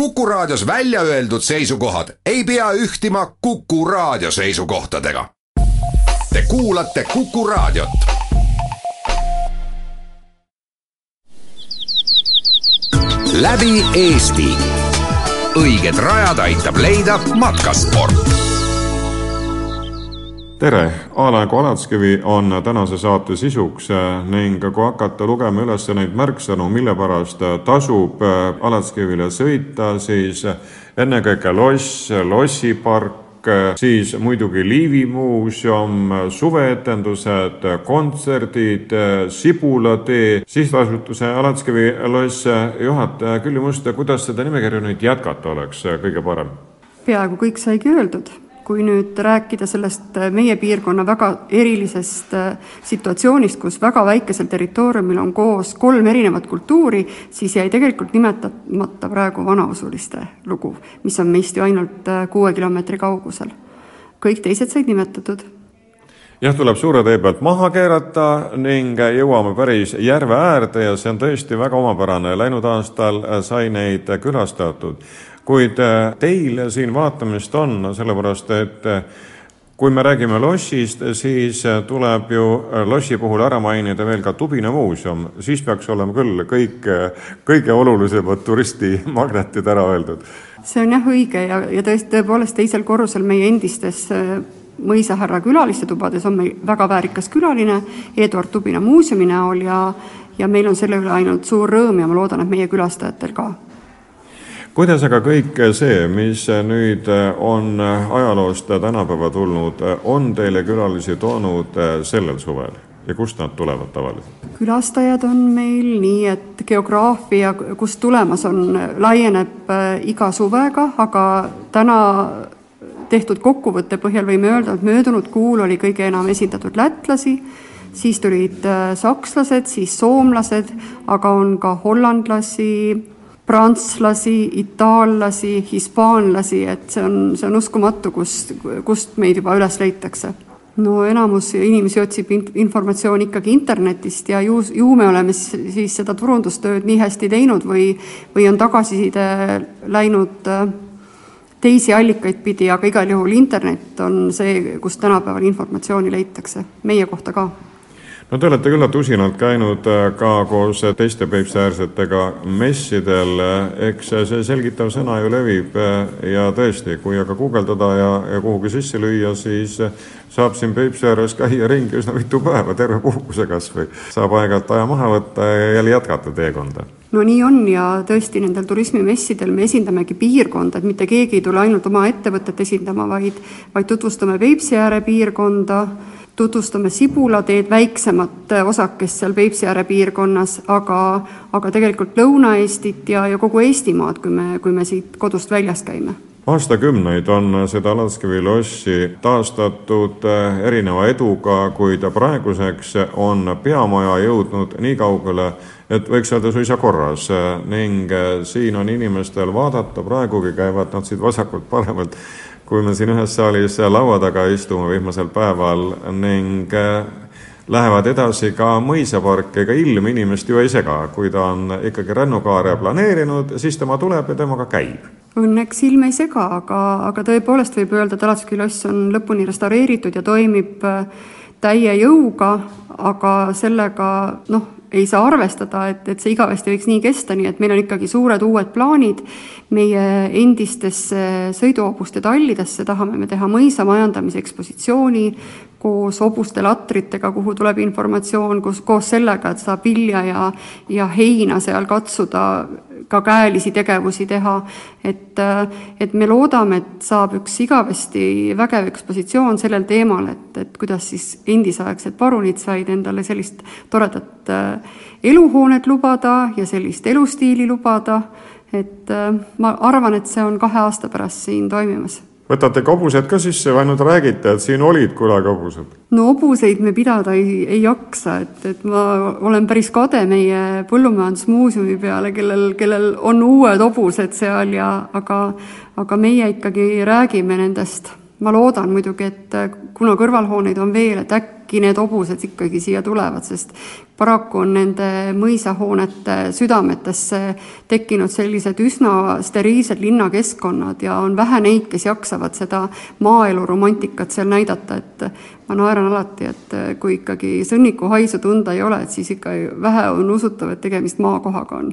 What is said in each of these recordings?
Kuku Raadios välja öeldud seisukohad ei pea ühtima Kuku Raadio seisukohtadega. Te kuulate Kuku Raadiot. läbi Eesti. õiged rajad aitab leida matkasport tere, Alar Kolatskivi on tänase saate sisuks ning kui hakata lugema üles neid märksõnu, mille pärast tasub Alatskivile sõita, siis ennekõike loss, lossipark, siis muidugi Liivi muuseum, suveetendused, kontserdid, Sibulatee, sihtasutuse Alatskivi loss juhataja Külli Must, kuidas seda nimekirja nüüd jätkata oleks kõige parem? peaaegu kõik saigi öeldud kui nüüd rääkida sellest meie piirkonna väga erilisest situatsioonist, kus väga väikesel territooriumil on koos kolm erinevat kultuuri, siis jäi tegelikult nimetamata praegu vanausuliste lugu, mis on meist ju ainult kuue kilomeetri kaugusel. kõik teised said nimetatud jah, tuleb suure tee pealt maha keerata ning jõuame päris järve äärde ja see on tõesti väga omapärane. Läinud aastal sai neid külastatud kuid äh, teil siin vaatamist on, sellepärast et äh, kui me räägime lossist, siis äh, tuleb ju lossi puhul ära mainida veel ka Tubina muuseum, siis peaks olema küll kõik kõige olulisemad turistimagnetid ära öeldud. see on jah õige ja, ja tõesti, tõepoolest teisel korrusel meie endistes mõisahärra külaliste tubades on meil väga väärikas külaline Eduard Tubina muuseumi näol ja ja meil on selle üle ainult suur rõõm ja ma loodan, et meie külastajatel ka kuidas aga kõik see, mis nüüd on ajaloost tänapäeva tulnud, on teile külalisi toonud sellel suvel ja kust nad tulevad tavaliselt? külastajad on meil nii, et geograafia, kust tulemas on, laieneb äh, iga suvega, aga täna tehtud kokkuvõtte põhjal võime öelda, et möödunud kuul oli kõige enam esindatud lätlasi, siis tulid äh, sakslased, siis soomlased, aga on ka hollandlasi, prantslasi, itaallasi, hispaanlasi, et see on, see on uskumatu, kust, kust meid juba üles leitakse. no enamus inimesi otsib informatsiooni ikkagi internetist ja ju, ju me oleme siis, siis seda turundustööd nii hästi teinud või, või on tagasiside läinud äh, teisi allikaid pidi, aga igal juhul internet on see, kust tänapäeval informatsiooni leitakse, meie kohta ka no te olete küllalt usinalt käinud äh, ka koos teiste Peipsi-äärsetega messidel, eks see selgitav sõna ju levib äh, ja tõesti, kui aga guugeldada ja, ja kuhugi sisse lüüa, siis saab siin Peipsi ääres käia ringi üsna mitu päeva, terve puhkuse kas või. saab aeg-ajalt aja maha võtta ja jälle jätkata teekonda. No nii on ja tõesti nendel turismimessidel me esindamegi piirkonda, et mitte keegi ei tule ainult oma ettevõtet esindama, vaid, vaid tutvustame Peipsi ääre piirkonda tutvustame Sibulateed, väiksemat osakest seal Peipsi ääre piirkonnas, aga, aga tegelikult Lõuna-Eestit ja, ja kogu Eestimaad, kui me, kui me siit kodust väljas käime. Aastakümneid on seda Alatskivi lossi taastatud eh, erineva eduga, kuid praeguseks on peamaja jõudnud nii kaugele, et võiks öelda suisa korras. Ning eh, siin on inimestel vaadata, praegugi käivad nad siit vasakult-paremalt kui me siin ühes saalis laua taga istume vihmasel päeval ning äh, lähevad edasi ka mõisapark, ega ilm inimest ju ei sega, kui ta on ikkagi rännukaare planeerinud, siis tema tuleb ja temaga käib. Õnneks ilm ei sega, aga, aga tõepoolest võib öelda, et Alatski loss on lõpuni restaureeritud ja toimib äh, täie jõuga, aga sellega noh, ei saa arvestada, et, et see igavesti võiks nii kesta, nii et meil on ikkagi suured uued plaanid. meie endistesse sõiduhobuste tallidesse tahame me teha mõisa majandamise ekspositsiooni koos hobuste latritega, kuhu tuleb informatsioon, kus koos sellega, et saab vilja ja, ja heina seal katsuda ka käelisi tegevusi teha, et, et me loodame, et saab üks igavesti vägev ekspositsioon sellel teemal, et, et kuidas siis endisaegsed parunid said endale sellist toredat äh, eluhoonet lubada ja sellist elustiili lubada, et äh, ma arvan, et see on kahe aasta pärast siin toimimas võtate hobused ka sisse või ainult räägite, et siin olid kunagi hobused? no hobuseid me pidada ei, ei jaksa, et, et ma olen päris kade meie Põllumajandusmuuseumi peale, kellel, kellel on uued hobused seal ja aga, aga meie ikkagi räägime nendest ma loodan muidugi, et kuna kõrvalhooneid on veel, et äkki need hobused ikkagi siia tulevad, sest paraku on nende mõisahoonete südametesse tekkinud sellised üsna steriilsed linnakeskkonnad ja on vähe neid, kes jaksavad seda maaelu romantikat seal näidata, et ma naeran alati, et kui ikkagi sõnnikuhaisu tunda ei ole, et siis ikka vähe on usutav, et tegemist maakohaga on.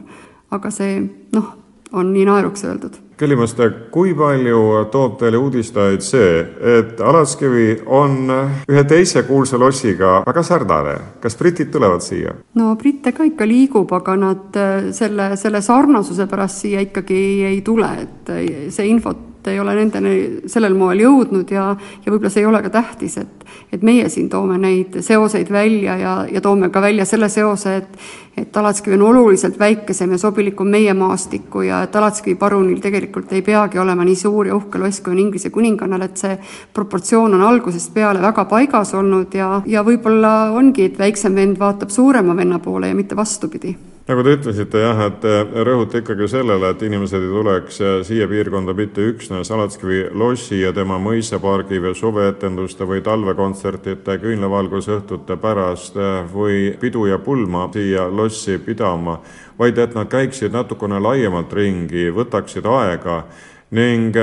aga see noh, on nii naeruks öeldud Kellimaste, kui palju toob teile uudistajaid see, et Alatskivi on ühe teise kuulsa lossiga väga sarnane, kas britid tulevad siia? no britte ka ikka liigub, aga nad äh, selle, selle sarnasuse pärast siia ikkagi ei tule, et äh, see infot ei ole nendeni sellel moel jõudnud ja, ja võib-olla see ei ole ka tähtis, et, et meie siin toome neid seoseid välja ja, ja toome ka välja selle seose, et, et Alatskivi on oluliselt väikesem ja sobilikum meie maastikku ja et Alatskivi parunil tegelikult ei peagi olema nii suur ja uhke loss, kui on Inglise kuningannal, et see proportsioon on algusest peale väga paigas olnud ja, ja võib-olla ongi, et väiksem vend vaatab suurema venna poole ja mitte vastupidi nagu te ütlesite jah, et te rõhute ikkagi sellele, et inimesed ei tuleks siia piirkonda mitte üksnes Alatskivi lossi ja tema mõisapargi või suveetenduste või talvekontsertide, küünlavalgusõhtute pärast või pidu ja pulma siia lossi pidama, vaid et nad käiksid natukene laiemalt ringi, võtaksid aega ning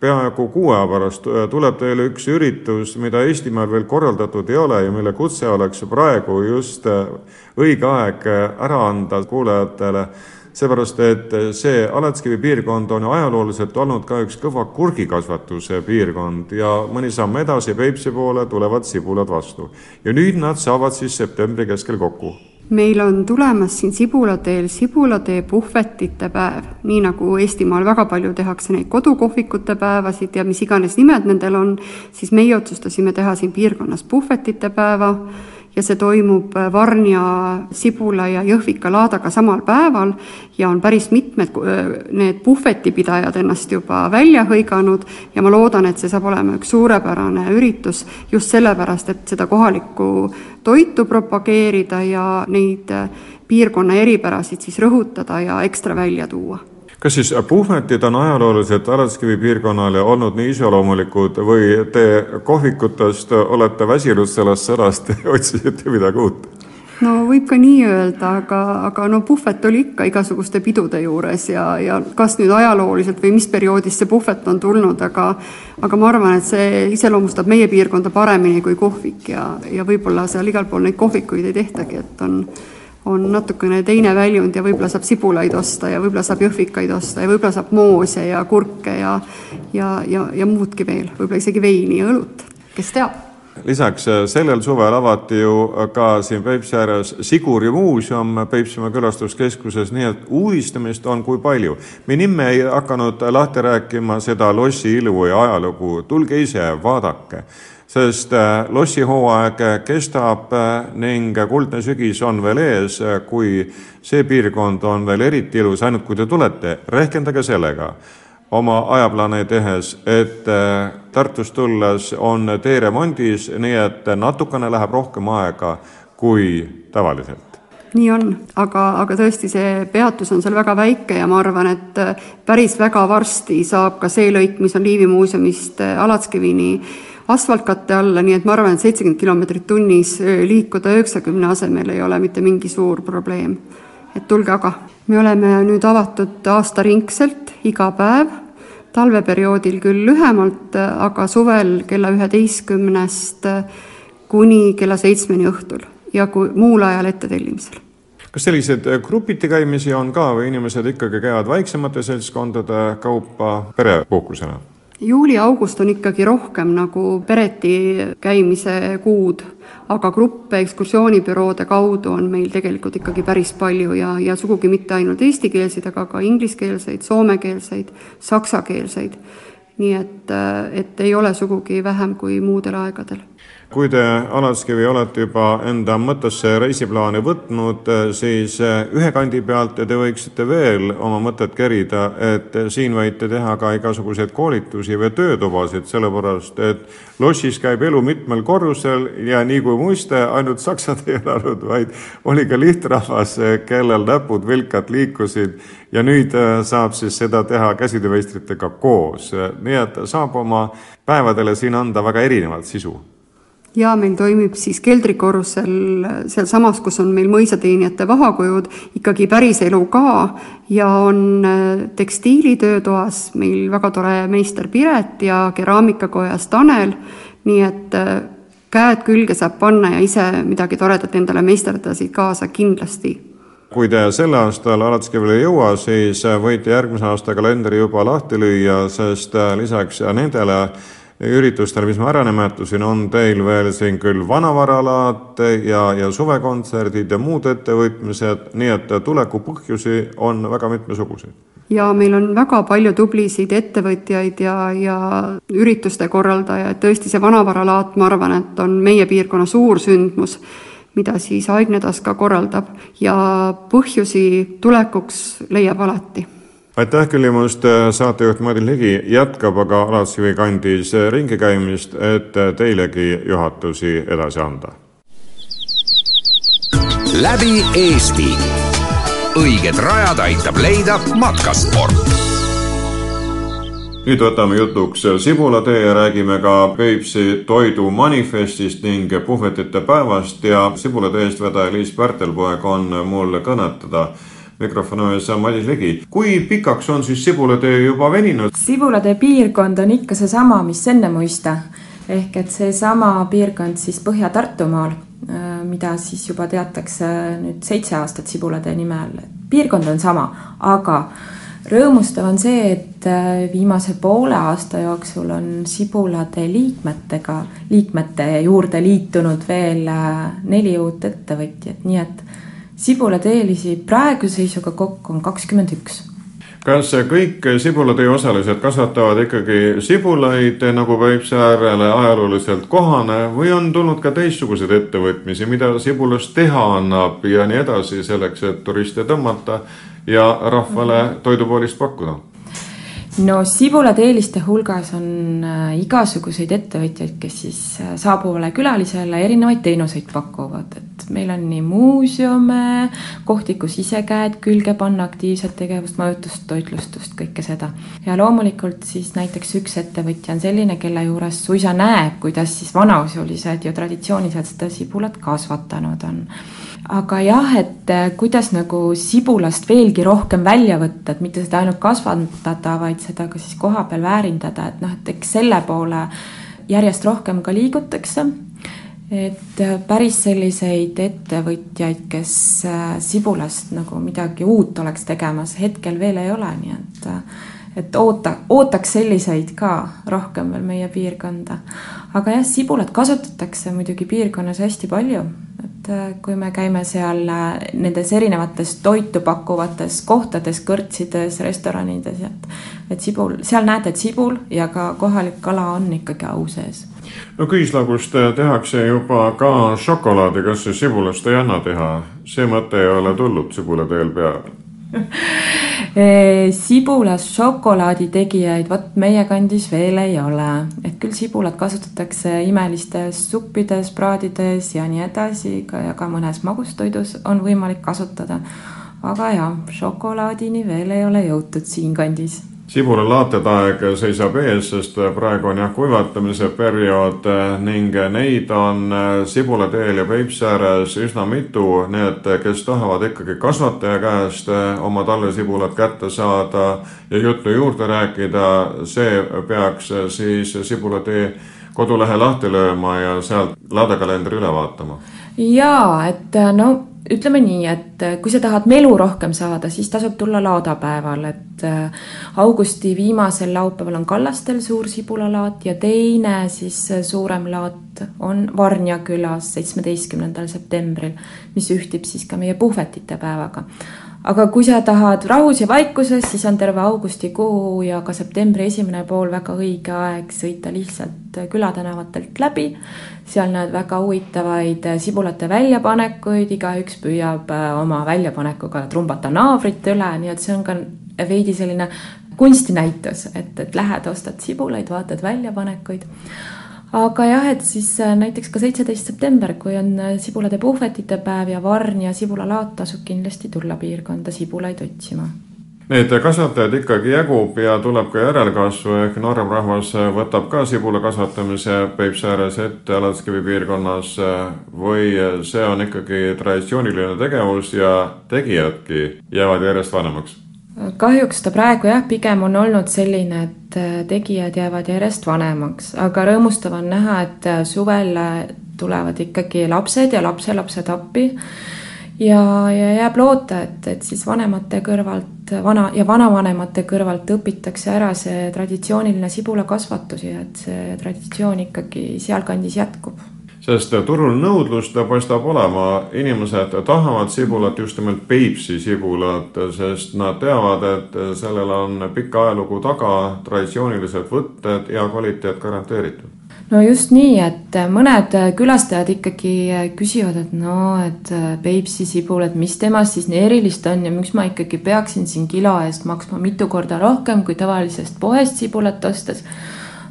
peaaegu kuu aja pärast tuleb teile üks üritus, mida Eestimaal veel korraldatud ei ole ja mille kutse oleks praegu just õige aeg ära anda kuulajatele, seepärast et see Alatskivi piirkond on ajalooliselt olnud ka üks kõva kurgikasvatuse piirkond ja mõni samm edasi Peipsi poole tulevad sibulad vastu. ja nüüd nad saavad siis septembri keskel kokku meil on tulemas siin Sibulateel Sibulatee puhvetite päev, nii nagu Eestimaal väga palju tehakse neid kodukohvikute päevasid ja mis iganes nimed nendel on, siis meie otsustasime teha siin piirkonnas puhvetite päeva ja see toimub Varnja, Sibula ja Jõhvika laadaga samal päeval ja on päris mitmed need puhvetipidajad ennast juba välja hõiganud ja ma loodan, et see saab olema üks suurepärane üritus just sellepärast, et seda kohalikku toitu propageerida ja neid piirkonna eripärasid siis rõhutada ja ekstra välja tuua kas siis puhvetid on ajalooliselt Alatskivi piirkonnale olnud nii iseloomulikud või te kohvikutest olete väsinud sellest sõnast ja otsisite midagi uut? no võib ka nii öelda, aga, aga no puhvet oli ikka igasuguste pidude juures ja, ja kas nüüd ajalooliselt või mis perioodist see puhvet on tulnud, aga aga ma arvan, et see iseloomustab meie piirkonda paremini kui kohvik ja, ja võib-olla seal igal pool neid kohvikuid ei tehtagi, et on on natukene teine väljund ja võib-olla saab sibulaid osta ja võib-olla saab jõhvikaid osta ja võib-olla saab moose ja kurke ja ja, ja, ja muudki veel, võib-olla isegi veini ja õlut, kes teab? Lisaks äh, sellel suvel avati ju ka siin Peipsi ääres Siguri muuseum Peipsimaa külastuskeskuses, nii et uudistamist on kui palju. me nimme ei hakanud lahti rääkima seda lossi ilu ja ajalugu, tulge ise, vaadake sest äh, lossihooaeg kestab äh, ning kuldne sügis on veel ees, äh, kui see piirkond on veel eriti ilus, ainult kui te tulete, rehkendage sellega. Oma ajaplaane tehes, et Tartust tulles on tee remondis, nii et natukene läheb rohkem aega kui tavaliselt. Nii on, aga, aga tõesti, see peatus on seal väga väike ja ma arvan, et päris väga varsti saab ka see lõik, mis on Liivi muuseumist Alatskivini asfaltkatte alla, nii et ma arvan, et seitsekümmend kilomeetrit tunnis liikuda üheksakümne asemel ei ole mitte mingi suur probleem. et tulge aga. me oleme nüüd avatud aastaringselt iga päev, talveperioodil küll lühemalt, aga suvel kella üheteistkümnest kuni kella seitsmeni õhtul ja kui muul ajal ettetellimisel kas selliseid grupiti käimisi on ka või inimesed ikkagi käivad väiksemate seltskondade kaupa perepuhkusena? Juuli-august on ikkagi rohkem nagu pereti käimise kuud, aga gruppe ekskursioonibüroode kaudu on meil tegelikult ikkagi päris palju ja, ja sugugi mitte ainult eestikeelseid, aga ka ingliskeelseid, soomekeelseid, saksakeelseid. nii et, et ei ole sugugi vähem kui muudel aegadel kui te, Alatskivi, olete juba enda mõttesse reisiplaani võtnud, siis ühe kandi pealt te võiksite veel oma mõtet kerida, et siin võite teha ka igasuguseid koolitusi või töötubasid, sellepärast et lossis käib elu mitmel korrusel ja nii kui muiste, ainult saksad ei elanud, vaid oli ka lihtrahvas, kellel näpud vilkad liikusid ja nüüd saab siis seda teha käsitöömeistritega koos. nii et saab oma päevadele siin anda väga erinevat sisu ja meil toimib siis keldrikorrusel sealsamas, kus on meil mõisateenijate vahakojud, ikkagi päriselu ka. Ja on äh, tekstiilitöötoas meil väga tore meister Piret ja keraamikakojas Tanel, nii et äh, käed külge saab panna ja ise midagi toredat endale meisterdada siit kaasa kindlasti. Kui te sel aastal Alatskivile ei jõua, siis võite järgmise aasta kalendri juba lahti lüüa, sest äh, lisaks nendele üritustel, mis ma ära nimetasin, on teil veel siin küll vanavaralaad ja, ja suvekontserdid ja muud ettevõtmised, nii et tuleku põhjusi on väga mitmesuguseid. ja meil on väga palju tublisid ettevõtjaid ja, ja ürituste korraldajaid, tõesti see vanavaralaat, ma arvan, et on meie piirkonna suur sündmus, mida siis Aignetas ka korraldab. Ja põhjusi tulekuks leiab alati aitäh küsimast, saatejuht Madis Ligi jätkab aga Alatsivi kandis ringi käimist, et teilegi juhatusi edasi anda. läbi Eesti. õiged rajad aitab leida matkasport nüüd võtame jutuks Sibulatee ja räägime ka Peipsi toidumanifestist ning puhvetite päevast ja Sibulatee eestvedaja Liis Pärtelpoeg on mul kõnetada mikrofoni ees Madis Ligi. kui pikaks on siis Sibulatee juba veninud? Sibulatee piirkond on ikka seesama, mis enne muista. ehk et seesama piirkond siis Põhja-Tartumaal, äh, mida siis juba teatakse nüüd seitse aastat Sibulatee nime all. piirkond on sama, aga rõõmustav on see, et äh, viimase poole aasta jooksul on Sibulatee liikmetega, liikmete juurde liitunud veel äh, neli uut ettevõtjat, nii et sibulateelisi praeguse seisuga kokku on kakskümmend üks. Kas kõik sibulatee osalised kasvatavad ikkagi sibulaid nagu Peipsi äärele ajalooliselt kohane või on tulnud ka teistsuguseid ettevõtmisi, mida sibulast teha annab ja nii edasi, selleks et turiste tõmmata ja rahvale toidupoolist pakkuda? no sibulateeliste hulgas on äh, igasuguseid ettevõtjaid, kes siis äh, saabuvale külalisele erinevaid teenuseid pakuvad, et meil on nii muuseume, kohti, kus ise käed külge panna, aktiivset tegevust, majutust, toitlustust, kõike seda. ja loomulikult siis näiteks üks ettevõtja on selline, kelle juures suisa näeb, kuidas siis vanausulised ja traditsiooniliselt seda sibulat kasvatanud on aga jah, et eh, kuidas nagu sibulast veelgi rohkem välja võtta, et mitte seda ainult kasvatada, vaid seda ka siis kohapeal väärindada, et noh, et eks selle poole järjest rohkem ka liigutakse et äh, päris selliseid ettevõtjaid, kes äh, sibulast nagu midagi uut oleks tegemas, hetkel veel ei ole, nii et äh, et oota, ootaks selliseid ka rohkem veel meie piirkonda. aga jah, sibulat kasutatakse muidugi piirkonnas hästi palju, et kui me käime seal nendes erinevates toitu pakkuvates kohtades, kõrtsides, restoranides, et et sibul, seal näete, et sibul ja ka kohalik kala on ikkagi au sees no küüslagust tehakse juba ka šokolaadi, kas see sibulast ei anna teha? see mõte ei ole tulnud sibulateel peale sibulas šokolaadi tegijaid, vot meie kandis veel ei ole, et küll sibulat kasutatakse imelistes suppides, praadides ja nii edasi, ja ka mõnes magustoidus on võimalik kasutada. aga jah, šokolaadini veel ei ole jõutud siinkandis sibula laatetaeg seisab ees, sest praegu on jah kuivatamise periood ning neid on Sibulateel ja Peipsi ääres üsna mitu, nii et kes tahavad ikkagi kasvataja käest oma tallesibulat kätte saada ja juttu juurde rääkida, see peaks siis Sibulatee kodulehe lahti lööma ja sealt laadakalendri üle vaatama. jaa, et no ütleme nii, et äh, kui sa tahad melu rohkem saada, siis tasub tulla laadapäeval, et äh, augusti viimasel laupäeval on Kallastel suur sibulalaat ja teine siis äh, suurem laat on Varnja külas seitsmeteistkümnendal septembril, mis ühtib siis ka meie puhvetite päevaga. aga kui sa tahad rahus ja vaikuses, siis on terve augustikuu ja ka septembri esimene pool väga õige aeg sõita lihtsalt sealt külatänavatelt läbi. seal näed väga huvitavaid sibulate väljapanekuid, igaüks püüab oma väljapanekuga trumbata naabrit üle, nii et see on ka veidi selline kunstinäitus, et, et lähed, ostad sibulaid, vaatad väljapanekuid aga jah, et siis äh, näiteks ka seitseteist september, kui on sibulate puhvetite päev ja Varn ja sibulalaat, tasub kindlasti tulla piirkonda sibulaid otsima. Neid kasvatajaid ikkagi jagub ja tuleb ka järelkasvu ehk noorem rahvas võtab ka sibula kasvatamise Peipsi ääres ette Alatskivi piirkonnas. Või see on ikkagi traditsiooniline tegevus ja tegijadki jäävad järjest vanemaks? Kahjuks ta praegu jah, pigem on olnud selline, et tegijad jäävad järjest vanemaks, aga rõõmustav on näha, et suvel tulevad ikkagi lapsed ja lapselapsed appi. ja, ja jääb loota, et, et siis vanemate kõrvalt, vana ja vanavanemate kõrvalt õpitakse ära see traditsiooniline sibulakasvatus ja et see traditsioon ikkagi sealkandis jätkub. Sest turul nõudlust paistab olema, inimesed tahavad sibulat, just nimelt Peipsi sibulat, sest nad teavad, et sellel on pikk ajalugu taga, traditsioonilised võtted, hea kvaliteet garanteeritud no just nii, et mõned külastajad ikkagi küsivad, et no, et Peipsi sibul, et mis temast siis nii erilist on ja miks ma ikkagi peaksin siin kilo eest maksma mitu korda rohkem kui tavalisest poest sibulat ostes.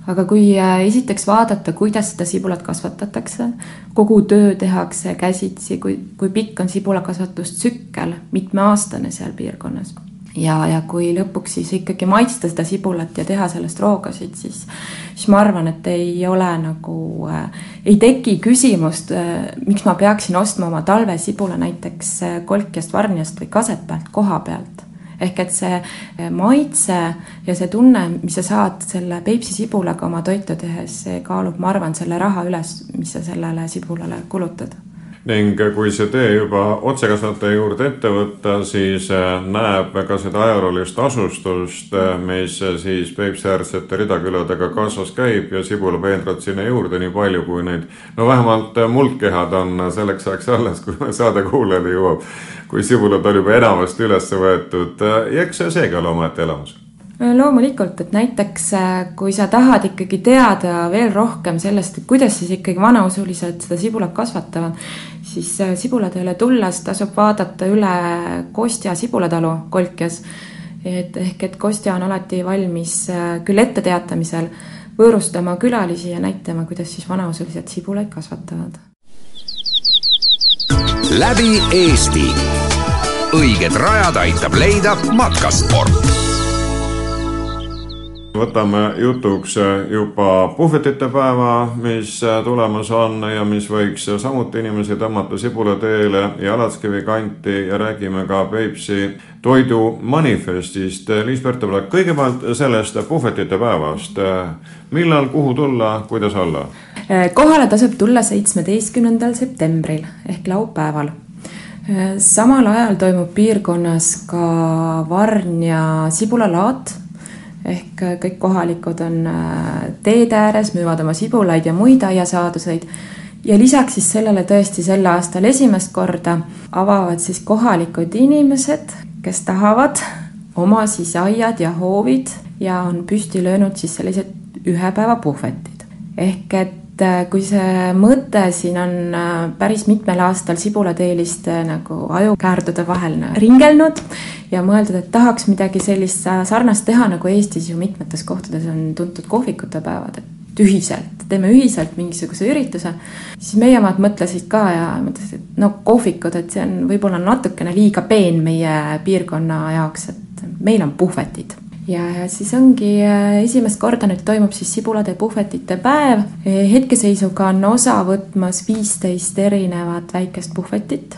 Aga kui äh, esiteks vaadata, kuidas seda sibulat kasvatatakse, kogu töö tehakse käsitsi, kui, kui pikk on sibulakasvatustsükkel, mitmeaastane seal piirkonnas ja, ja kui lõpuks siis ikkagi maitsta seda sibulat ja teha sellest roogasid, siis, siis ma arvan, et ei ole nagu äh,, ei teki küsimust äh,, miks ma peaksin ostma oma talvesibula näiteks äh, Kolkjast, Varnjast või Kasepäelt koha pealt. Ehk et see eh, maitse ja see tunne, mis sa saad selle Peipsi sibulaga oma toitu tehes, see kaalub, ma arvan, selle raha üles, mis sa sellele sibulale kulutad ning kui see tee juba otsekasvataja juurde ette võtta, siis äh, näeb ka seda ajaloolist asustust, äh, mis siis Peipsi-äärsete ridaküladega kaasas käib ja sibulapeenrad sinna juurde nii palju, kui neid, no vähemalt muldkehad on selleks ajaks alles, kui saade kuulajale jõuab. kui sibulad on juba enamasti üles võetud ja eks seegi ole omaette elamus loomulikult, et näiteks kui sa tahad ikkagi teada veel rohkem sellest, kuidas siis ikkagi vanausulised seda sibulat kasvatavad, siis äh, sibulateele tulles tasub vaadata üle Kostja sibulatalu Kolkjas. et ehk, et Kostja on alati valmis äh, küll etteteatamisel võõrustama külalisi ja näitama, kuidas siis vanausulised sibulaid kasvatavad. läbi Eesti. õiged rajad aitab leida matkasport võtame jutuks juba puhvetite päeva, mis tulemas on ja mis võiks samuti inimesi tõmmata Sibula teele ja Alatskivi kanti ja räägime ka Peipsi toidumanifestist. Liis Pertepõlek, kõigepealt sellest puhvetite päevast. millal, kuhu tulla, kuidas olla? kohale tasub tulla seitsmeteistkümnendal septembril ehk laupäeval samal ajal toimub piirkonnas ka Varn ja sibulalaat ehk äh, kõik kohalikud on äh, teede ääres, müüvad oma sibulaid ja muid aiasaaduseid. ja lisaks siis sellele tõesti sel aastal esimest korda avavad siis kohalikud inimesed, kes tahavad oma siis aiad ja hoovid ja on püsti löönud siis sellised ühe päeva puhvetid. ehk et et äh, kui see mõte siin on äh, päris mitmel aastal sibulateeliste nagu ajukäärdude vahel ringelnud ja mõeldud, et tahaks midagi sellist sarnast teha, nagu Eestis ju mitmetes kohtades on tuntud kohvikute päevad, et ühiselt, teeme ühiselt mingisuguse ürituse, siis meie omad mõtlesid ka ja mõtlesid, et no kohvikud, et see on võib-olla natukene liiga peen meie piirkonna jaoks, et meil on puhvetid ja, siis ongi äh, esimest korda nüüd toimub siis sibulade puhvetite päev. E, hetkeseisuga on osa võtmas viisteist erinevat väikest puhvetit,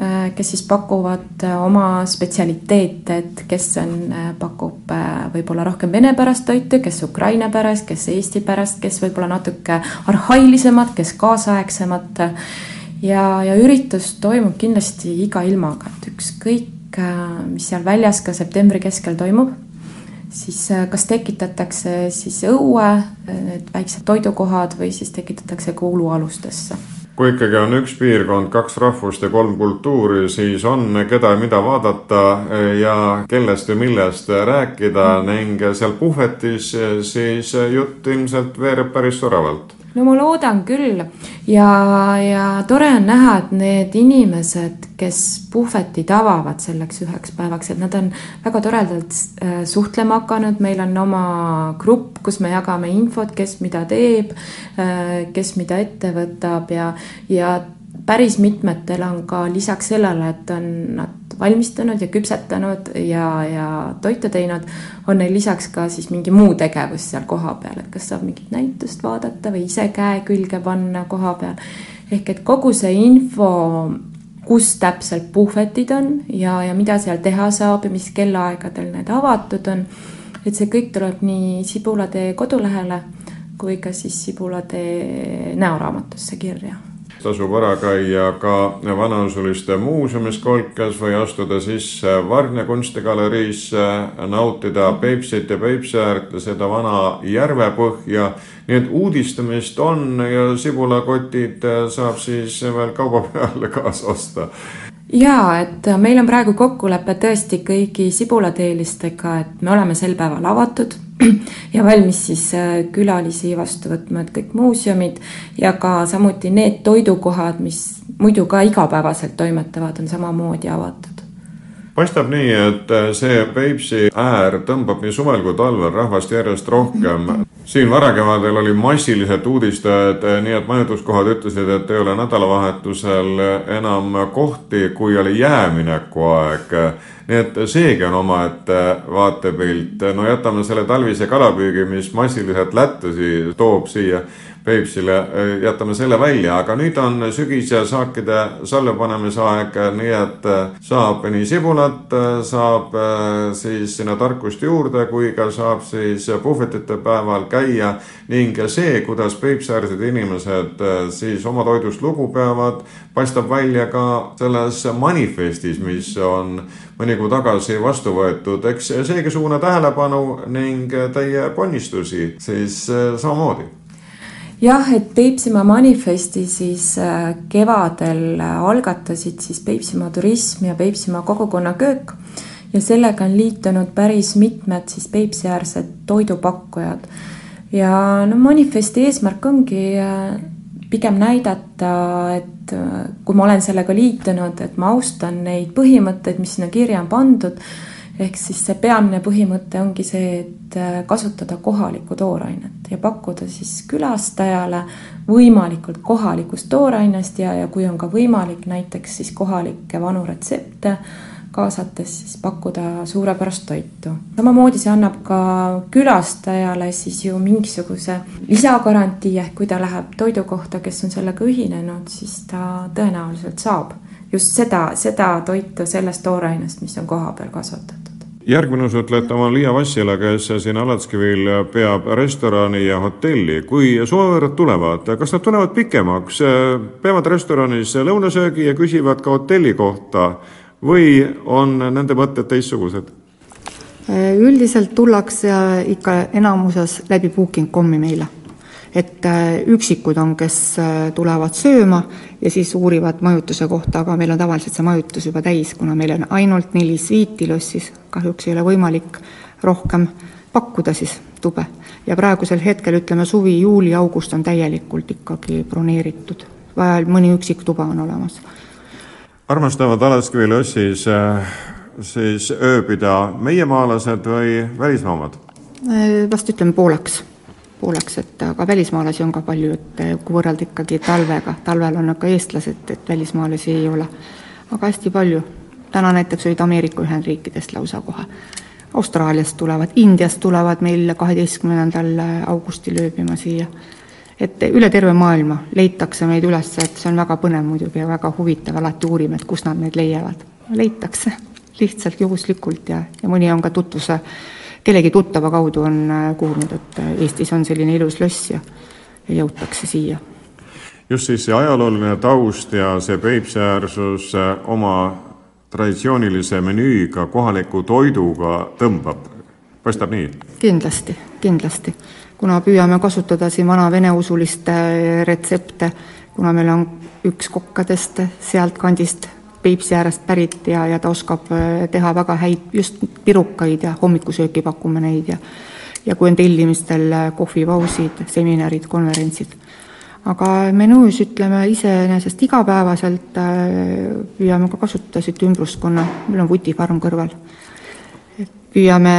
äh, kes siis pakuvad äh, oma spetsialiteete, et kes on, pakub võib-olla rohkem vene-pärast toitu, kes Ukraina pärast, kes Eesti pärast, kes võib-olla natuke arhailisemad, kes kaasaegsemad. ja, ja üritus toimub kindlasti iga ilmaga, et ükskõik, mis seal väljas ka septembri keskel toimub siis äh, kas tekitatakse siis õue, äh, need väiksed toidukohad või siis tekitatakse ka ulualustesse. kui ikkagi on üks piirkond, kaks rahvust ja kolm kultuuri, siis on keda ja mida vaadata ja kellest ja millest rääkida ning seal puhvetis siis jutt ilmselt veereb päris soravalt no ma loodan küll. Ja, ja tore on näha, et need inimesed, kes puhvetit avavad selleks üheks päevaks, et nad on väga toredalt äh, suhtlema hakanud, meil on oma grupp, kus me jagame infot, kes mida teeb, äh, kes mida ette võtab ja, ja päris mitmetel on ka lisaks sellele, et on nad valmistanud ja küpsetanud ja, ja toitu teinud, on neil lisaks ka siis mingi muu tegevus seal kohapeal, et kas saab mingit näitust vaadata või ise käe külge panna koha peal. ehk et kogu see info, kus täpselt puhvetid on ja, ja mida seal teha saab ja mis kellaaegadel need avatud on, et see kõik tuleb nii Sibulatee kodulehele kui ka siis Sibulatee näoraamatusse kirja tasub ära käia ka Vanausuliste muuseumis Kolkas või astuda sisse Vargna kunstigaleriisse, nautida Peipsit ja Peipsi äärt ja seda vana järvepõhja. nii et uudistamist on ja sibulakotid saab siis veel kauba peale kaasa osta ja et meil on praegu kokkulepe tõesti kõigi sibulateelistega, et me oleme sel päeval avatud ja valmis siis äh, külalisi vastu võtma, et kõik muuseumid ja ka samuti need toidukohad, mis muidu ka igapäevaselt toimetavad, on samamoodi avatud paistab nii, et äh, see Peipsi äär tõmbab nii suvel kui talvel rahvast järjest rohkem. siin varakevadel oli massiliselt uudistajad, äh, nii et majutuskohad ütlesid, et ei ole nädalavahetusel enam kohti, kui oli jäämineku aeg. nii et seegi on omaette vaatepilt. no jätame selle talvise kalapüügi, mis massiliselt lättusi toob siia Peipsile, äh, jätame selle välja, aga nüüd on sügis ja saakide salve panemise aeg, nii et äh, saab nii sibulat, äh, saab siis sinna tarkust juurde, kui ka saab siis puhvetite päeval käia ning see, kuidas Peipsiäärsed inimesed siis oma toidust lugu peavad, paistab välja ka selles manifestis, mis on mõni kuu tagasi vastu võetud, eks seegi suuna tähelepanu ning teie ponnistusi siis samamoodi jah, et Peipsimaa manifesti siis äh, kevadel äh, algatasid siis Peipsimaa turism ja Peipsimaa kogukonnaköök ja sellega on liitunud päris mitmed siis Peipsiäärsed toidupakkujad. ja no manifesti eesmärk ongi äh, pigem näidata, et kui ma olen sellega liitunud, et ma austan neid põhimõtteid, mis sinna kirja on pandud ehk siis see peamine põhimõte ongi see, et äh, kasutada kohalikku toorainet ja pakkuda siis külastajale võimalikult kohalikust toorainest ja, ja kui on ka võimalik, näiteks siis kohalikke vanu retsepte kaasates siis pakkuda suurepärast toitu. samamoodi see annab ka külastajale siis ju mingisuguse lisagarantii, ehk kui ta läheb toidu kohta, kes on sellega ühinenud, siis ta tõenäoliselt saab just seda, seda toitu sellest toorainest, mis on kohapeal kasvatatud järgmine suhtletav on Liia Vassila, kes siin Alatskivil peab restorani ja hotelli. kui suvevõõrad tulevad, kas nad tulevad pikemaks, peavad restoranis lõunasöögi ja küsivad ka hotelli kohta või on nende mõtted teistsugused? üldiselt tullakse ikka enamuses läbi booking.com'i meile et äh, üksikud on, kes äh, tulevad sööma ja siis uurivad majutuse kohta, aga meil on tavaliselt see majutus juba täis, kuna meil on ainult neli sviiti lossis, kahjuks ei ole võimalik rohkem pakkuda siis tube. ja praegusel hetkel, ütleme suvi, juuli, august on täielikult ikkagi broneeritud, vajal mõni üksik tuba on olemas. armastavad Alaskivi lossis äh, siis ööbida meiemaalased või välismaalad? vast ütleme pooleks pooleks, et aga välismaalasi on ka palju, et kui võrrelda ikkagi talvega, talvel on ka eestlased, et välismaalasi ei ole. aga hästi palju, täna näiteks olid Ameerika Ühendriikidest lausa kohe. Austraaliast tulevad, Indiast tulevad meil kaheteistkümnendal augustil ööbima siia. et üle terve maailma leitakse meid üles, et see on väga põnev muidugi ja väga huvitav, alati uurime, et kust nad meid leiavad. leitakse lihtsalt juhuslikult ja, ja mõni on ka tutvuse kellegi tuttava kaudu on äh, kuulnud, et äh, Eestis on selline ilus loss ja, ja jõutakse siia. just siis see ajalooline taust ja see Peipsiäärsus oma traditsioonilise menüüga, kohaliku toiduga tõmbab paistab nii? kindlasti, kindlasti. kuna püüame kasutada siin vana veneusuliste retsepte, kuna meil on üks kokkadest sealtkandist Peipsi äärest pärit ja, ja ta oskab äh, teha väga häid just pirukaid ja hommikusööki pakume neid ja ja kui on tellimistel äh, kohvipausid, seminarid, konverentsid. aga menüüs ütleme iseenesest igapäevaselt äh, püüame ka kasutada siit ümbruskonna, meil on vutifarm kõrval püüame,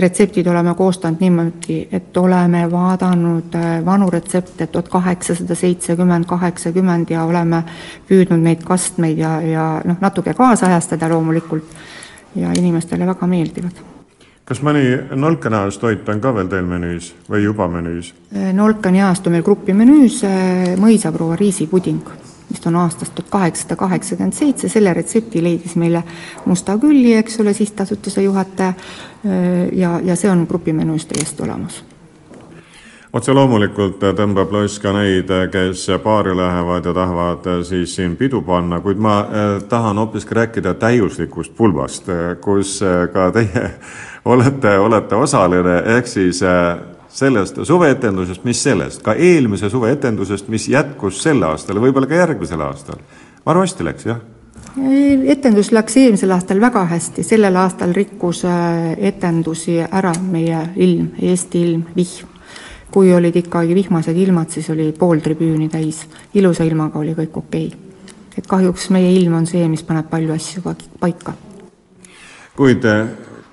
retseptid oleme koostanud niimoodi, et oleme vaadanud äh, vanu retsepte tuhat kaheksasada seitsekümmend, kaheksakümmend ja oleme püüdnud neid kastmeid ja, ja noh, natuke kaasajastada loomulikult ja inimestele väga meeldivad. kas mõni nolkanäost toit on ka veel teil menüüs või juba menüüs? Äh, nolkani ajastu meil grupi menüüs äh, mõisaproua riisipuding vist on aastast tuhat kaheksasada kaheksakümmend seitse, selle retsepti leidis meile Musta Külli, eks ole, sihtasutuse juhataja ja, ja see on grupimenüüs täiesti olemas. Otse loomulikult tõmbab loss ka neid, kes baari lähevad ja tahavad siis siin pidu panna, kuid ma tahan hoopiski rääkida täiuslikust pulbast, kus ka teie olete, olete osaline, ehk siis sellest suveetendusest, mis sellest, ka eelmise suveetendusest, mis jätkus sel aastal ja võib-olla ka järgmisel aastal. maru hästi läks, jah? etendus läks eelmisel aastal väga hästi, sellel aastal rikkus äh, etendusi ära meie ilm, Eesti ilm, vihm. kui olid ikkagi vihmased ilmad, siis oli pool tribüüni täis, ilusa ilmaga oli kõik okei okay.. et kahjuks meie ilm on see, mis paneb palju asju ka paika. kuid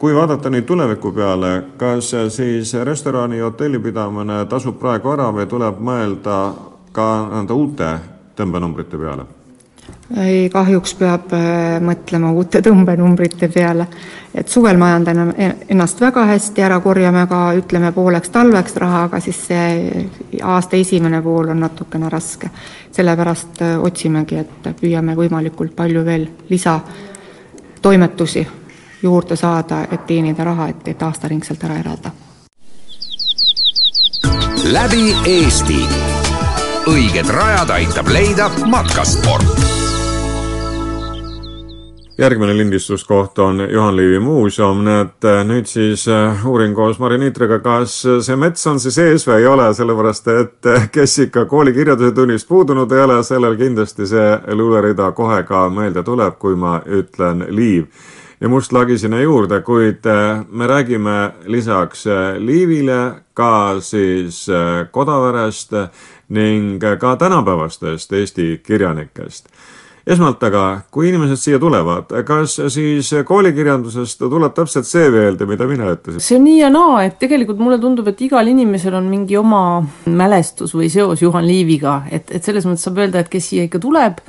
kui vaadata nüüd tuleviku peale, kas siis restorani ja hotellipidamine tasub praegu ära või tuleb mõelda ka nende uute tõmbenumbrite peale? ei, kahjuks peab äh, mõtlema uute tõmbenumbrite peale. et suvel majandan ennast väga hästi, ära korjame ka ütleme pooleks talveks raha, aga siis see aasta esimene pool on natukene raske. sellepärast äh, otsimegi, et püüame võimalikult palju veel lisatoimetusi juurde saada, et teenida raha, et, et aastaringselt ära elada. läbi Eesti. õiged rajad aitab leida matkasport järgmine lindistuskoht on Juhan Liivi muuseum, nii et nüüd siis eh, uurin koos Mari Niitriga, kas see mets on siis ees või ei ole, sellepärast et eh, kes ikka kooli kirjanduse tunnist puudunud ei ole, sellel kindlasti see luulerida kohe ka meelde tuleb, kui ma ütlen liiv ja Mustlagi sinna juurde, kuid äh, me räägime lisaks äh, Liivile ka siis äh, Kodaverest ning ka tänapäevastest Eesti kirjanikest esmalt aga, kui inimesed siia tulevad, kas siis koolikirjandusest tuleb täpselt see meelde, mida mina ütlesin? see on nii ja naa, et tegelikult mulle tundub, et igal inimesel on mingi oma mälestus või seos Juhan Liiviga, et, et selles mõttes saab öelda, et kes siia ikka tuleb,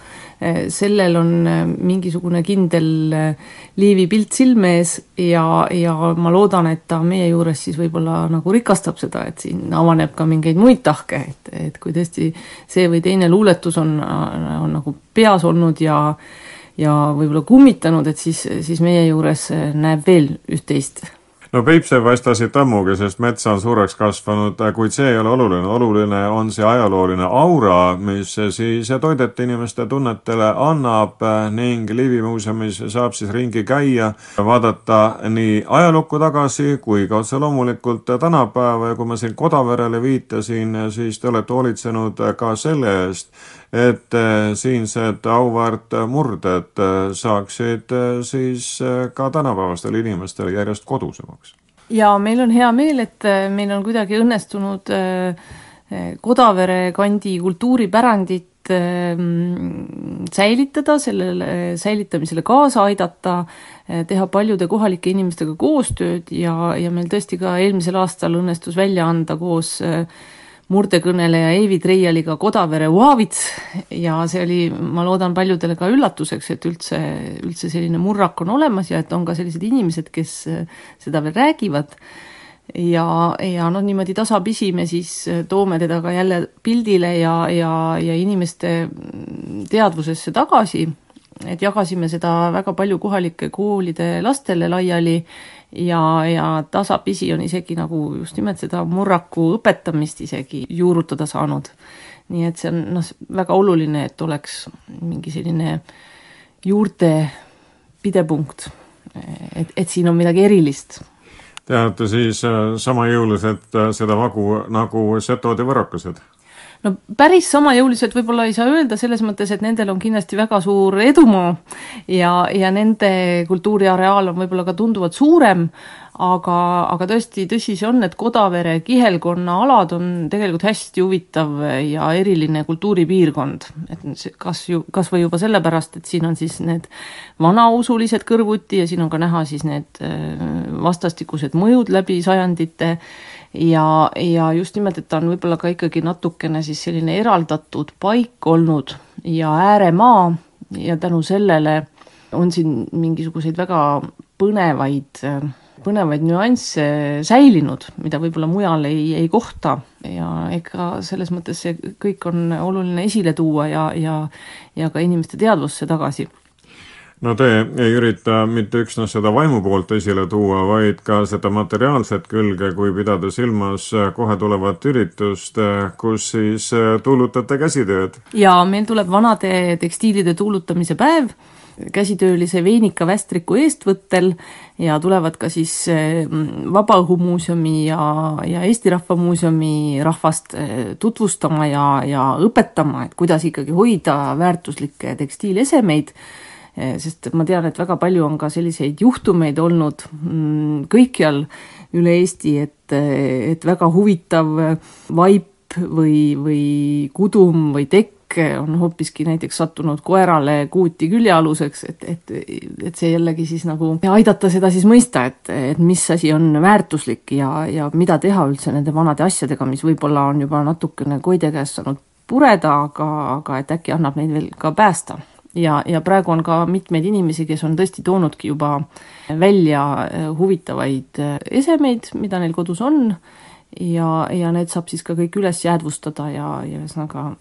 sellel on eh, mingisugune kindel eh, Liivi pilt silme ees ja, ja ma loodan, et ta meie juures siis võib-olla nagu rikastab seda, et siin avaneb ka mingeid muid tahke, et, et kui tõesti see või teine luuletus on, on nagu peas olnud ja ja võib-olla kummitanud, et siis, siis meie juures näeb veel üht-teist no Peipsi ei paista siit ammugi, sest mets on suureks kasvanud, kuid see ei ole oluline, oluline on see ajalooline aura, mis siis toidet inimeste tunnetele annab ning Liivi muuseumis saab siis ringi käia, vaadata nii ajalukku tagasi kui ka otse loomulikult tänapäeva. Ja kui ma siin Kodaverele viitasin, siis te olete hoolitsenud ka selle eest, et äh, siinsed auväärt murded äh, saaksid äh, siis ka tänapäevastele inimestele järjest kodusemaks. ja meil on hea meel, et meil on kuidagi õnnestunud Kodavere kandi kultuuripärandit säilitada, sellele säilitamisele kaasa aidata, teha paljude kohalike inimestega koostööd ja, ja meil tõesti ka eelmisel aastal õnnestus välja anda koos äh, murdekõneleja Eivi Treialiga Kodavere Uavits ja see oli, ma loodan, paljudele ka üllatuseks, et üldse, üldse selline murrak on olemas ja et on ka sellised inimesed, kes seda veel räägivad. ja, ja noh, niimoodi tasapisi me siis toome teda ka jälle pildile ja, ja, ja inimeste teadvusesse tagasi, et jagasime seda väga palju kohalike koolide lastele laiali ja, ja tasapisi on isegi nagu just nimelt seda murraku õpetamist isegi juurutada saanud. nii et see on noh, väga oluline, et oleks mingi selline juurte pidepunkt, et, et siin on midagi erilist Te olete siis sama jõulised seda vagu nagu setod ja võrokesed no päris samajõulised võib-olla ei saa öelda, selles mõttes, et nendel on kindlasti väga suur edumaa ja, ja nende kultuuriareaal on võib-olla ka tunduvalt suurem, aga, aga tõesti, tõsi see on, et Kodavere kihelkonna alad on tegelikult hästi huvitav ja eriline kultuuripiirkond. et kas ju, kas või juba sellepärast, et siin on siis need vanausulised kõrvuti ja siin on ka näha siis need äh, vastastikused mõjud läbi sajandite ja, ja just nimelt, et ta on võib-olla ka ikkagi natukene siis selline eraldatud paik olnud ja ääremaa ja tänu sellele on siin mingisuguseid väga põnevaid, põnevaid nüansse säilinud, mida võib-olla mujal ei, ei kohta. Ja ega selles mõttes see kõik on oluline esile tuua ja, ja, ja ka inimeste teadvusse tagasi. No te ei ürita mitte üksnes seda vaimu poolt esile tuua, vaid ka seda materiaalset külge, kui pidada silmas kohe tulevat üritust, kus siis tuulutate käsitööd. ja meil tuleb vanade tekstiilide tuulutamise päev käsitöölise Veinika Västriku eestvõttel ja tulevad ka siis mm, Vabaõhumuuseumi ja, ja Eesti Rahva Muuseumi rahvast eh, tutvustama ja, ja õpetama, et kuidas ikkagi hoida väärtuslikke tekstiilesemeid Eh, sest ma tean, et väga palju on ka selliseid juhtumeid olnud mm, kõikjal üle Eesti, et, et väga huvitav vaip või, või kudum või tekk on hoopiski näiteks sattunud koerale kuuti küljealuseks, et, et, et see jällegi siis nagu aidata seda siis mõista, et, et mis asi on väärtuslik ja, ja mida teha üldse nende vanade asjadega, mis võib-olla on juba natukene koide käest saanud pureda, aga, aga et äkki annab neid veel ka päästa. Ja, ja praegu on ka mitmeid inimesi, kes on tõesti toonudki juba välja huvitavaid esemeid, mida neil kodus on ja, ja need saab siis ka kõik üles jäädvustada ja, ja ühesõnaga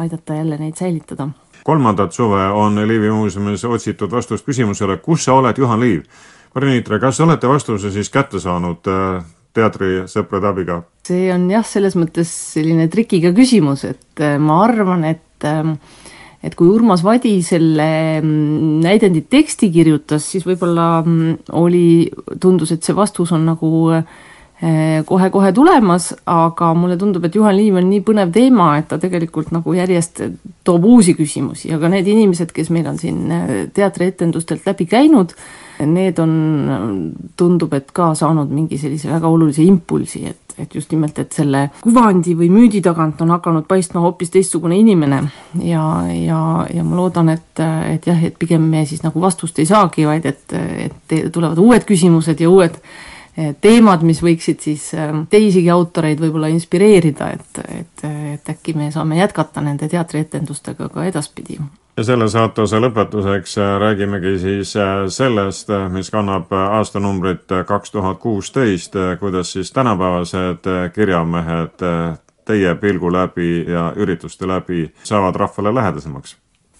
aidata jälle neid säilitada. kolmandat suve on Liivi muuseumis otsitud vastust küsimusele, kus sa oled, Juhan Liiv? Marinitre, kas olete vastuse siis kätte saanud äh, teatrisõprade abiga? see on jah, selles mõttes selline trikiga küsimus, et ma arvan, et äh, et kui Urmas Vadi selle mm, näidendi teksti kirjutas, siis võib-olla mm, oli, tundus, et see vastus on nagu eh, kohe-kohe tulemas, aga mulle tundub, et Juhan Liiv on nii põnev teema, et ta tegelikult nagu järjest toob uusi küsimusi, aga need inimesed, kes meil on siin eh, teatrietendustelt läbi käinud, need on, tundub, et ka saanud mingi sellise väga olulise impulsi, et et just nimelt, et selle kuvandi või müüdi tagant on hakanud paistma hoopis teistsugune inimene. Ja, ja, ja ma loodan, et, et jah, et pigem me siis nagu vastust ei saagi, vaid et, et tulevad uued küsimused ja uued eh, teemad, mis võiksid siis eh, teisigi autoreid võib-olla inspireerida, et, et, et äkki me saame jätkata nende teatrietendustega ka edaspidi ja selle saatuse lõpetuseks äh, räägimegi siis äh, sellest, äh, mis kannab aastanumbrit kaks tuhat kuusteist, kuidas siis tänapäevased kirjamehed teie pilgu läbi ja ürituste läbi saavad rahvale lähedasemaks?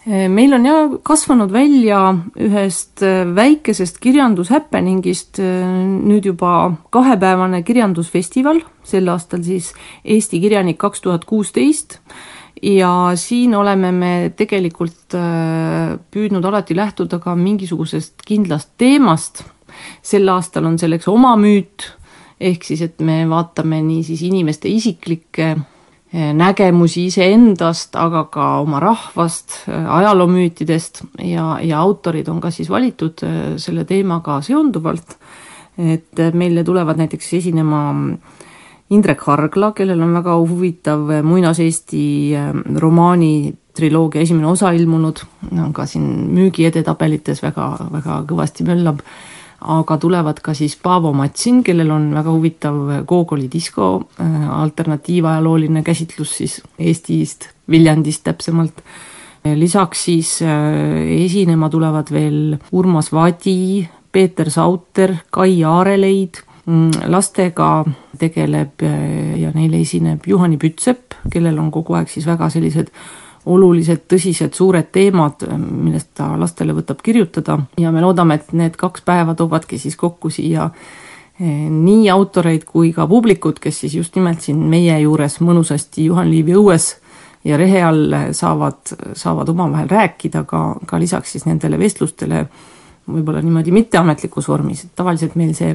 Meil on jah kasvanud välja ühest väikesest kirjandushäppeningist nüüd juba kahepäevane kirjandusfestival, sel aastal siis Eesti kirjanik kaks tuhat kuusteist ja siin oleme me tegelikult äh, püüdnud alati lähtuda ka mingisugusest kindlast teemast. sel aastal on selleks oma müüt, ehk siis, et me vaatame nii siis inimeste isiklikke äh, nägemusi iseendast, aga ka oma rahvast, äh, ajaloomüütidest ja, ja autorid on ka siis valitud selle teemaga seonduvalt. et meile tulevad näiteks esinema äh, Indrek Hargla, kellel on väga huvitav muinaseesti romaani triloogia esimene osa ilmunud, on ka siin müügiedetabelites väga, väga kõvasti möllab, aga tulevad ka siis Paavo Matsin, kellel on väga huvitav Gogoli disko äh, alternatiivajalooline käsitlus siis Eestist, Viljandist täpsemalt. lisaks siis äh, esinema tulevad veel Urmas Vadi, Peeter Sauter, Kai Aareleid Mm, lastega tegeleb äh, ja neile esineb Juhani Pütsepp, kellel on kogu aeg siis väga sellised olulised, tõsised, suured teemad, millest ta lastele võtab kirjutada. Ja me loodame, et need kaks päeva toovadki siis kokku siia äh, nii autoreid kui ka publikut, kes siis just nimelt siin meie juures mõnusasti Juhan Liivi õues ja rehe all saavad, saavad omavahel rääkida ka, ka lisaks siis nendele vestlustele võib-olla niimoodi mitteametlikus vormis, et tavaliselt meil see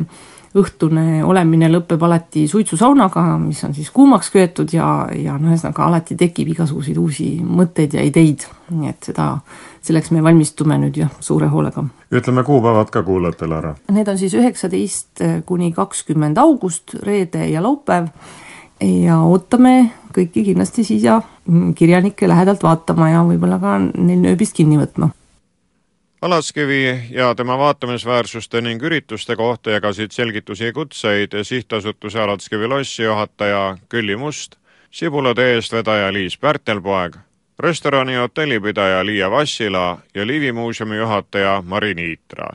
õhtune olemine lõpeb alati suitsusaunaga, mis on siis kuumaks köetud ja, ja noh, ühesõnaga alati tekib igasuguseid uusi mõtteid ja ideid, nii et seda, selleks me valmistume nüüd jah, suure hoolega. ütleme kuupäevad ka kuulajatele ära. Need on siis üheksateist kuni kakskümmend august, reede ja laupäev ja ootame kõiki kindlasti siia kirjanikke lähedalt vaatama ja võib-olla ka neil nööbist kinni võtma Alatskivi ja tema vaatamisväärsuste ning ürituste kohta jagasid selgitusi ja kutseid sihtasutuse Alatskivi lossi juhataja Külli Must, Sibulatee eestvedaja Liis Pärtelpoeg, restorani ja hotellipidaja Liia Vassila ja Liivi muuseumi juhataja Mari Niitra.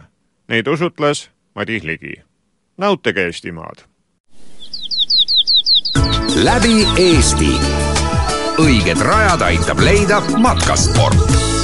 Neid usutles Madis Ligi. nautige Eestimaad! läbi Eesti. õiged rajad aitab leida matkasport